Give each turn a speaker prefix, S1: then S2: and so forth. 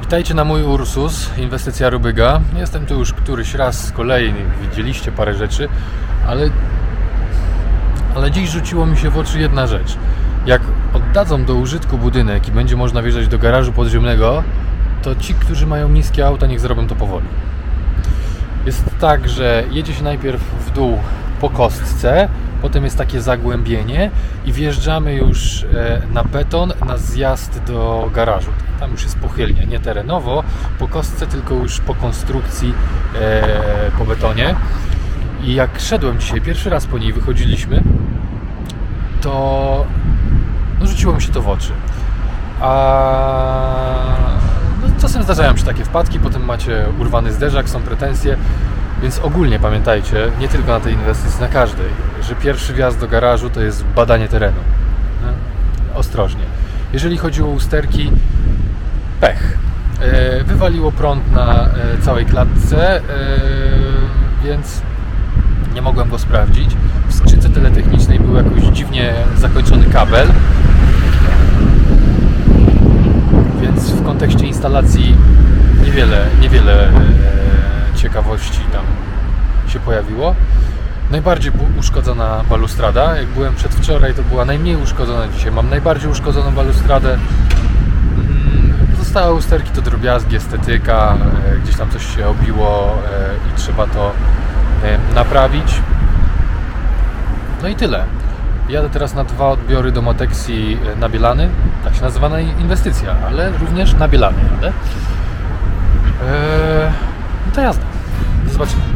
S1: Witajcie na mój Ursus, inwestycja Rubyga. Jestem tu już któryś raz z kolei, widzieliście parę rzeczy, ale, ale dziś rzuciło mi się w oczy jedna rzecz. Jak oddadzą do użytku budynek i będzie można wjeżdżać do garażu podziemnego, to ci, którzy mają niskie auta, niech zrobią to powoli. Jest tak, że jedzie się najpierw w dół po kostce, potem jest takie zagłębienie i wjeżdżamy już e, na beton, na zjazd do garażu. Tam już jest pochylnie, nie terenowo, po kostce, tylko już po konstrukcji, e, po betonie. I jak szedłem dzisiaj, pierwszy raz po niej wychodziliśmy, to no, rzuciło mi się to w oczy. A no, czasem zdarzają się takie wpadki, potem macie urwany zderzak, są pretensje, więc ogólnie pamiętajcie, nie tylko na tej inwestycji, na każdej, że pierwszy wjazd do garażu to jest badanie terenu. Nie? Ostrożnie. Jeżeli chodzi o usterki, pech. E, Wywaliło prąd na e, całej klatce, e, więc nie mogłem go sprawdzić. W skrzynce teletechnicznej był jakoś dziwnie zakończony kabel. Więc w kontekście instalacji niewiele, niewiele e, ciekawości tam się pojawiło. Najbardziej uszkodzona balustrada. Jak byłem przedwczoraj, to była najmniej uszkodzona dzisiaj. Mam najbardziej uszkodzoną balustradę. Mm, Pozostałe usterki to drobiazgi, estetyka, e, gdzieś tam coś się obiło e, i trzeba to e, naprawić. No i tyle. Jadę teraz na dwa odbiory do Motexi e, na Bielany. Tak się nazywa na inwestycja, ale również na Bielany. Eee, to jazda.